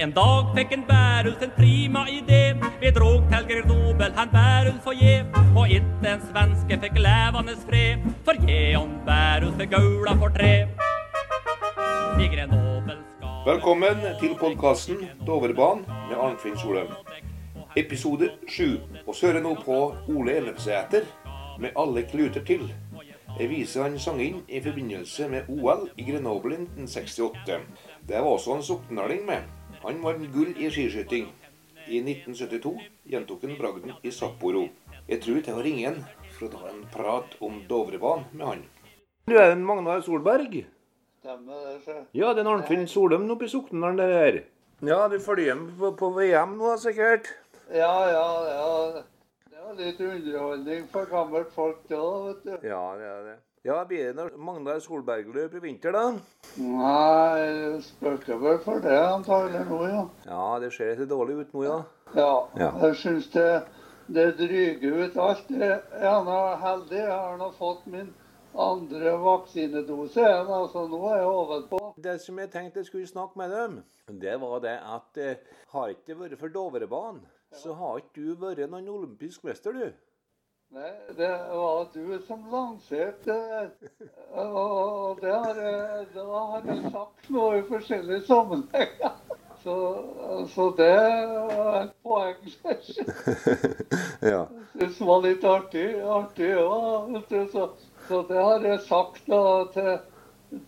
En dag fikk en Bærulf en prima idé. Vi drog til Grenoble, han Bærulf og jeg. Og ikke en svenske fikk levende fred. For Geon Bærulf er gaula for tre. I Grenoble skal Velkommen til podkasten Dovrebanen med Arnfinn Solheim. Episode 7. Og så hører nå på Ole Ellefsæter med 'Alle kluter til'. Jeg viser han sang inn i forbindelse med OL i Grenoble 1968. Det var også en soknaling med. Han vant gull i skiskyting. I 1972 gjentok han bragden i Sapporo. Jeg tror det var ingen han for å ta en prat om Dovrebanen med han. Du er en Magnar Solberg? Stemmer det, sjø. Ja, det er Arnfinn Solheim oppe i Soknedalen der her. Ja, du følger med på, på VM nå, sikkert? Ja, ja, ja. Det var litt underholdning for gammelt folk da, vet du. Ja, det er det. Ja, blir det noe Magnar Solberg-løp i vinter, da? Nei, spøker vel for det antagelig nå, ja. Ja, det ser litt dårlig ut nå, ja. Ja, Ja. jeg syns det, det dryger ut alt. Jeg er nå heldig, jeg har nå fått min andre vaksinedose. igjen, Altså, nå er jeg ovenpå. Det som jeg tenkte jeg skulle snakke med dem, det var det at eh, har ikke det vært for Dovrebanen, så har ikke du vært noen olympisk mester, du. Nei, det var du som lanserte. Og, det har da har jeg sagt noe i forskjellige sammenhenger. Så, så det var et poeng. ja. Det var litt artig, artig ja. Så, så det har jeg sagt da til,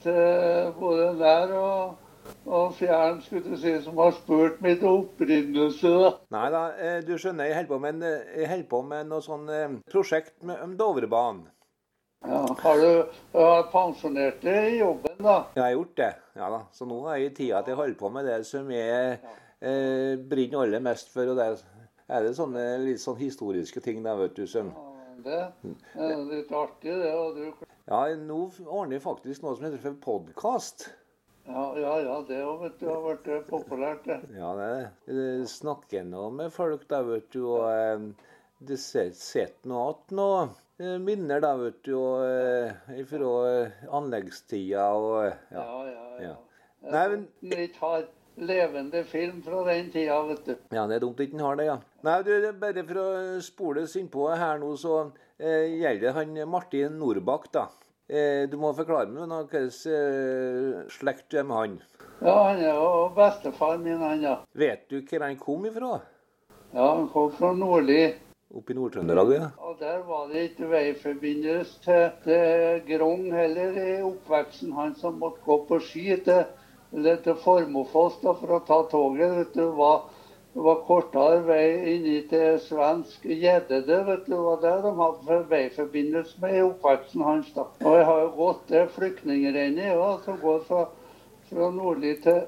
til både nær og, og fjern, skulle du si, som har spurt mitt opprinnelse. da. Nei da, eh, du skjønner, jeg holder på med, en, eh, på med noe sånn eh, prosjekt med, om Dovrebanen. Ja, har du har pensjonert deg i jobben, da? Jeg har gjort det, ja da. Så nå har jeg tida til å holde på med det som jeg eh, brenner aller mest for. Og det er det sånne litt sånn historiske ting, da, vet du. Som, Ja, Det er litt artig, det. Og du, ja, nå ordner jeg faktisk noe som heter for podkast. Ja, ja, ja, det du, har blitt populært, det. Ja, det det. Jeg snakker nå med folk, da, vet du. Og eh, det sitter noe igjen noen eh, minner, da, vet du. Og eh, fra eh, anleggstida og eh, ja. Ja, ja, ja. Nei, men- har levende film fra den tida, vet du. Ja, det er dumt ikke den har det, ja. Nei, du, bare for å spole oss innpå her nå, så eh, gjelder det han Martin Nordbakk, da. Eh, du må forklare meg nå hvilken eh, slekt du er med han. Ja, han er jo bestefar min, han, ja. Vet du hvor han kom ifra? Ja, Han kom fra Nordli. Oppe i Nord-Trøndelag, ja. Og der var det ikke veiforbindelse til, til Grong heller i oppveksten. Han som måtte gå på ski til, til Formofoss da, for å ta toget. vet du, var, var kortere vei inn til svensk Gjeddede. vet du, var det de hadde for veiforbindelse med i oppveksten hans. da. Og jeg har jo gått det flyktningrennet ja, som går fra, fra Nordli til,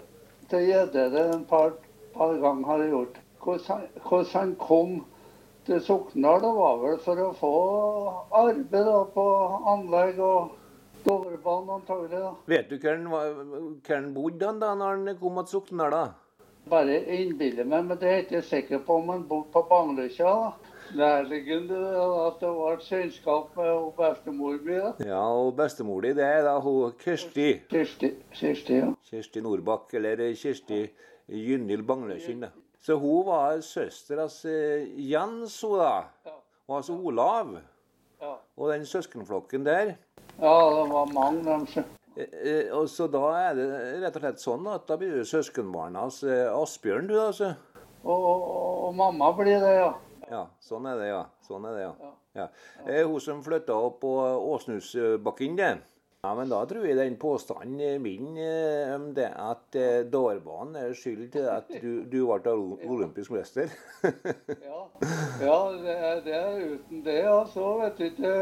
til Gjeddede en par, par ganger har jeg gjort. Hvordan hvordan han kom til Sokndal det var vel for å få arbeid da, på anlegg og Dovrebanen antagelig. da. Vet du hvor han bodde da når han kom til Sokndal? da? Bare innbiller meg, men det er jeg ikke sikker på om han bodde på da. Nærliggende at det var et selskap med hun bestemor mi. da. Ja, og bestemor di, det er da hun Kirsti. Kirsti, Kirsti ja. Kirsti Nordbakk, eller Kirsti Bangløkjen. da. Så hun var søster av eh, Jens, hun da. Ja. Og altså Olav. Ja. Og den søskenflokken der. ja, det var mange dem. Så- Eh, eh, og så da er det rett og slett sånn at da blir du søskenbarn av eh, Asbjørn, du, altså. Og, og, og mamma blir det, ja. Ja, sånn er det, ja. Sånn er det, ja. Ja. ja. Hun som flytta opp på Åsnusbakken, det. Ja, men da tror jeg den påstanden min om det at Dårbanen er skyld til at du, du ble olympisk mester. Ja, ja det, er, uten det, altså. Vet du ikke.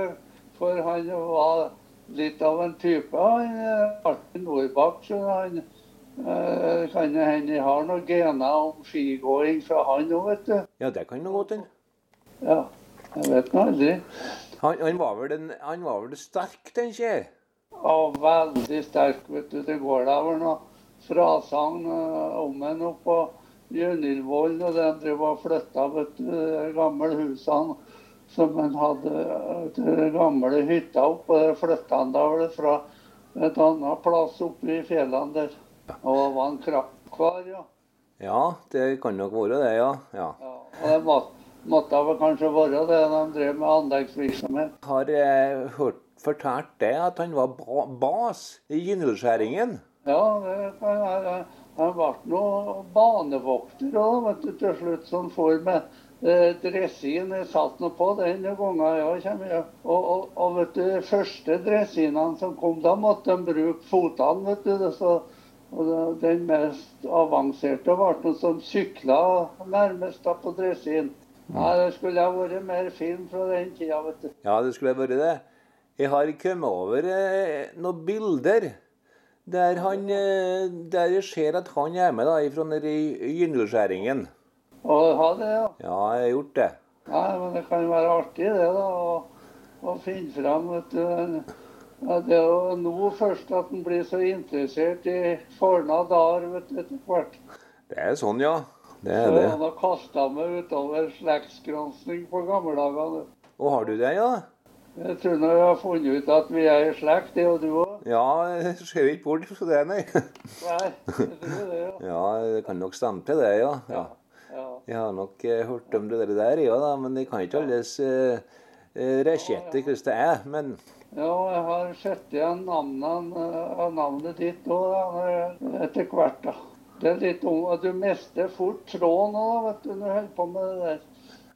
For han var litt av en type, han er Martin Nordbakk. Så han eh, kan hende har noen gener om skigåing fra han òg, vet du. ja, det kan godt hende. Ja, jeg vet nå aldri. Han, han, var vel den- han var vel sterk, tenker jeg. Ja, veldig sterk, vet du. Det går da vel noe frasagn eh, om en oppå Gjønilvollen, og den driver og flytter, vet du, de gamle husene som han hadde, gamle hytta oppå der flytta han da vel fra et annet plass oppe i fjellene der. Og var en krakkvar, ja. Ja, det kan nok være det, ja. ja. Ja, og det må, måtte vel kanskje være det de drev med anleggsvirksomhet. Har jeg hørt fortalt det at han var ba bas i gynnelskjæringen? Ja, det kan jeg. Han ble nå banevokter òg, vet du, til slutt, som for med eh, dressin. Jeg satt nå på den gangen jeg ja, kommer jeg. Og, og, og vet du, de første dressinene som kom, da måtte de bruke fotene, vet du. Så, og den mest avanserte ble noen som sykla nærmest da på dressin. Nei, det skulle ha vært mer film fra den tida, vet du. Ja, det skulle ha vært det. Jeg har kommet over eh, noen bilder der, han, eh, der jeg ser at han er med da, fra nede Og ha det, ja. Ja, jeg har gjort det. Nei, men det kan være artig det, da. Å, å finne fram vet du. Ja, det er jo nå først at en blir så interessert i forna dager du, etter hvert. Det er sånn, ja. Det Så er det. han har kasta meg utover slektsgransking på gammeldagene. Og har du det, ja? Jeg tror nå jeg har funnet ut at vi er i slekt, det og du òg. Ja, jeg ser ikke bort fra det, nei. Nei, jeg tror det, ja. Ja, det kan nok stemme til det, ja. ja. Jeg har nok eh, hørt om det der, ja da, men jeg kan ikke alles uh, resjette hvordan det er. Men Ja, jeg har sett igjen navnene, eh, navnet ditt òg etter hvert. da. Det er litt ung, Du mister fort tråden òg, vet du, når du holder på med det der.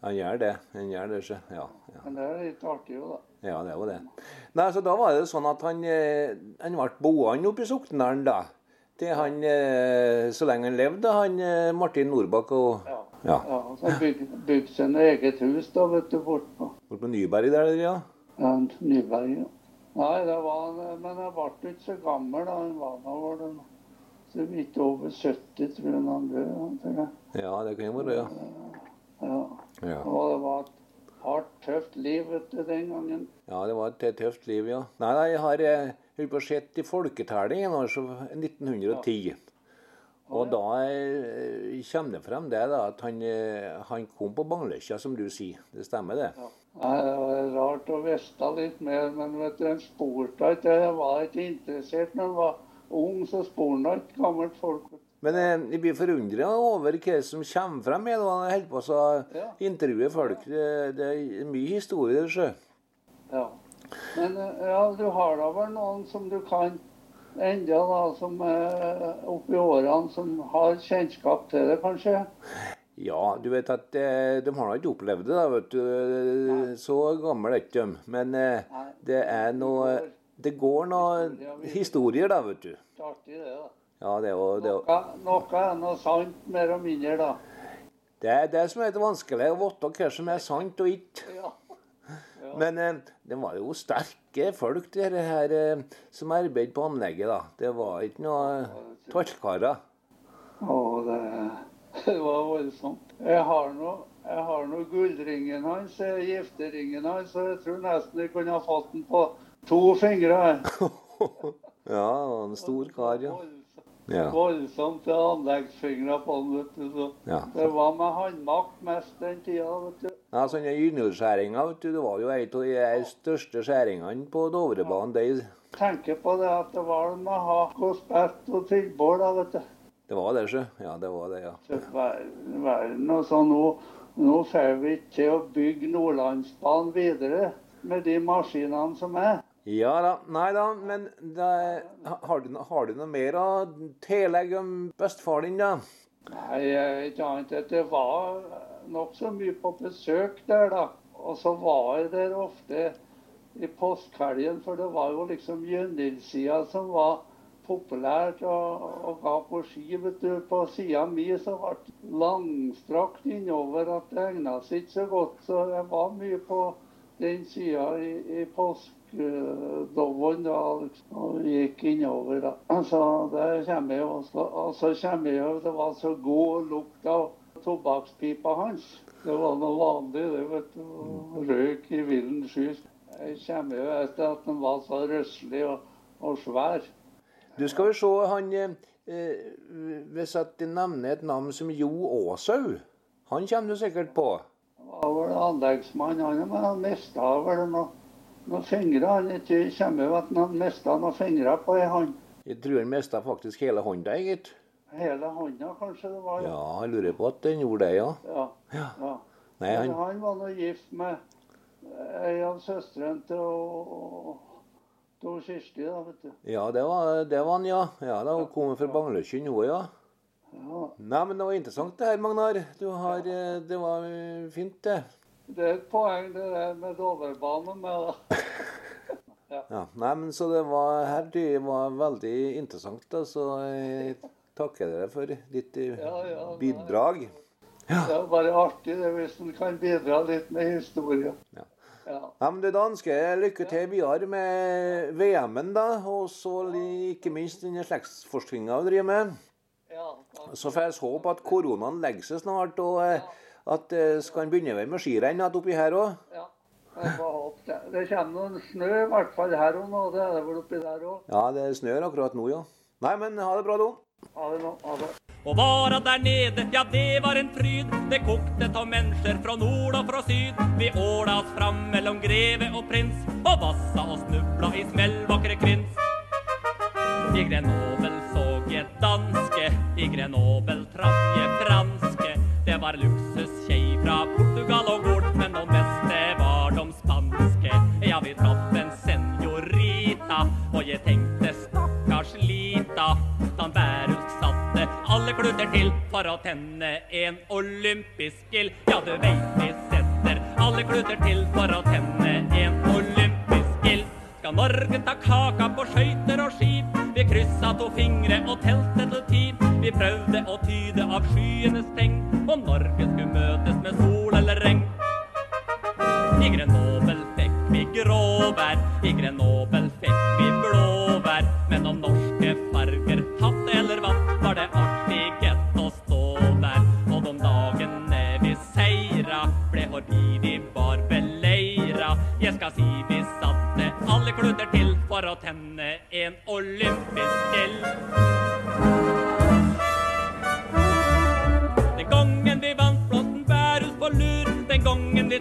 han gjør det. Han gjør det, ikke? Ja, ja. Men det er litt artig jo, da. ja, det var det. Nei, så Da var det sånn at han, eh, han ble boende oppe i Soknedalen, da. Til han, eh, så lenge han levde, han eh, Martin Norbakk. og Ja. Ja. ja så bygde bygd et eget hus da, vet du, bortpå. Bort på Nyberg der, ja. Ja, Nyberg. Ja. Nei, det var men jeg ble ikke så gammel da. Han var da var det så vidt over 70, tror jeg han døde. Ja, det kan jo være, ja. Ja. ja. Og det var et hardt, tøft liv vet du, den gangen. Ja, det var et tøft liv, ja. Nei, jeg har eh, holdt på å sett i folketellingen, altså 1910. Og da eh, kommer det frem det da, at han, eh, han kom på Bangløkja, som du sier. Det stemmer, det. Ja. Nei, Det var rart å vite litt mer, men vet du, en spurte ikke. Jeg var ikke interessert når jeg var ung, så spurte jeg ikke gammelt folk. Men eh, jeg blir forundra over hva som kommer frem her når han holder på å Ja. intervjue folk. Det, det er mye historie, sjø. Ja. Men ja, du har da vel noen som du kan enda da, som er oppi årene, som har kjennskap til det, kanskje? Ja, du vet at eh, de har da ikke opplevd det, da, vet du. Så gammel er ikke de. Men eh, det er noe Det går noe historier, da, vet du. Det er artig, det, da. Ja, det er jo det, er jo- Noe, noe er noe sant, mer og mindre, da. det, er det som er litt vanskelig, å vite hva som er sant og ikke. Ja. Men eh, det var jo sterke folk, dere her eh, som arbeidet på anlegget. da. Det var ikke noe tallkarer. Å, det, det var voldsomt. Jeg har nå jeg har nå gullringen hans, eh, gifteringen hans, så jeg tror nesten jeg kunne ha fått den på to fingre. Ja, en stor kar, ja. Ja. voldsomt anleggsfingre på den, vet du. Så. ja. Det var med håndmakt mest den tida, vet du. Ja, sånne gynnelskjæringer, vet du. Det var jo en av de største skjæringene på Dovrebanen. De, Tenker på det at det var med hakk og spett og tilbord, da, vet du. det var det, sjø. Ja, det var det, ja. Så verden og så nå, nå får vi ikke til å bygge Nordlandsbanen videre med de maskinene som er. Ja da. Nei da, men det, har, du, har du noe mer å tillegge om bestefaren din, da? Nei, jeg- ikke annet at det var nokså mye på besøk der, da. Og så var jeg der ofte i påskehelgen, for det var jo liksom Jønnilsida som var populært og, og ga på ski. vet du. På sida mi så ble det langstrakt innover at det egna seg ikke så godt. Så jeg var mye på den sida i, i påskedoven da, og gikk innover. da. Så der kommer jeg også. Og så kommer jeg Det var så god lukt av tobakkspipa hans. Det var noe vanlig, det, vet du. Røyk i villen sky. Jeg kommer jo etter at den var så røslig og, og svær. Du skal vel se han eh, Hvis at du nevner et navn som Jo Aashaug, han kommer du sikkert på. Han var vel anleggsmann, han, men han mista vel noen noe fingre. Han ikke kommer jo at han mista noen fingre på ei hånd. Jeg tror han mista faktisk hele hånda, gitt. Hele hånda, kanskje det var? Ja, jeg lurer på at den gjorde det, ja. ja. Ja. ja. Nei, Men han, han var nå gift med ei av søstrene til og, og Kirsti, da, vet du. ja, det var, det var han, ja. Ja, da Hun kom fra Bangløkken, hun, ja. Ja. Nei, men det var interessant det her, Magnar. Du har, eh, det var eh, fint, det. Det er et poeng det der med Dovrebanen med, da. Ja, nei, men Så det var her det var veldig interessant. da, Så jeg takker dere for ditt eh, Ja, ja, bidrag. Det er bare artig det hvis en kan bidra litt med historie. Ja. Ja. Ja, men du, danske, lykke til videre med VM-en, da, og så ikke minst den slektsforskninga du driver med. ja Så får vi håpe at koronaen legger seg snart, og eh, at det skal begynne med skirenn oppi her òg. ja. Det. Det kommer noen snø, i hvert fall her og nå. Det er det vel oppi der òg. Ja, det snør akkurat nå, ja. Nei, men ha det bra, da. Og vara der nede, ja det var en fryd. Det kokte av mennesker fra nord og fra syd. Vi åla oss fram mellom greve og prins, og vassa og snubla i smellvakre krins. I Grenoble så jeg danske, i Grenoble traff jeg franske. Det var luksuskjei fra Portugal og Gol, men det beste var de spanske. Ja, vi traff en senorita, og jeg tenkte stakkars lita. Dan Bærulsk satte alle kluter til for å tenne en olympisk ild. Ja, du veit vi setter alle kluter til for å tenne en olympisk ild. Skal Norge ta kaka på skøyter og skip? Vi kryssa to fingre og telte til ti. Vi prøvde å tyde av skyenes tegn om Norge skulle møtes med sol eller regn. I Grenoble fikk vi gråvær, i Grenoble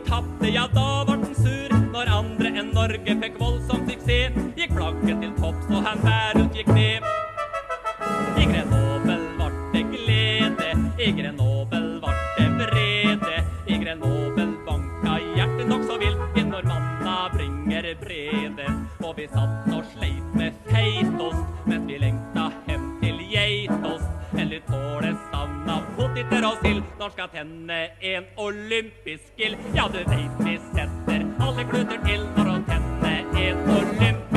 tapte, ja da var den sur. Når andre enn Norge fikk voldsom suksess Gikk flagget til topps og han Bærhus gikk ned. I Grenoble vart det glede I Grenoble vart det vrede. I Grenoble banka hjertet nok så vilt i normanna bringer brede. Og vi satt Når skal tenne en olympisk ild Ja, du vet vi setter alle kluter til For å tenne en olympisk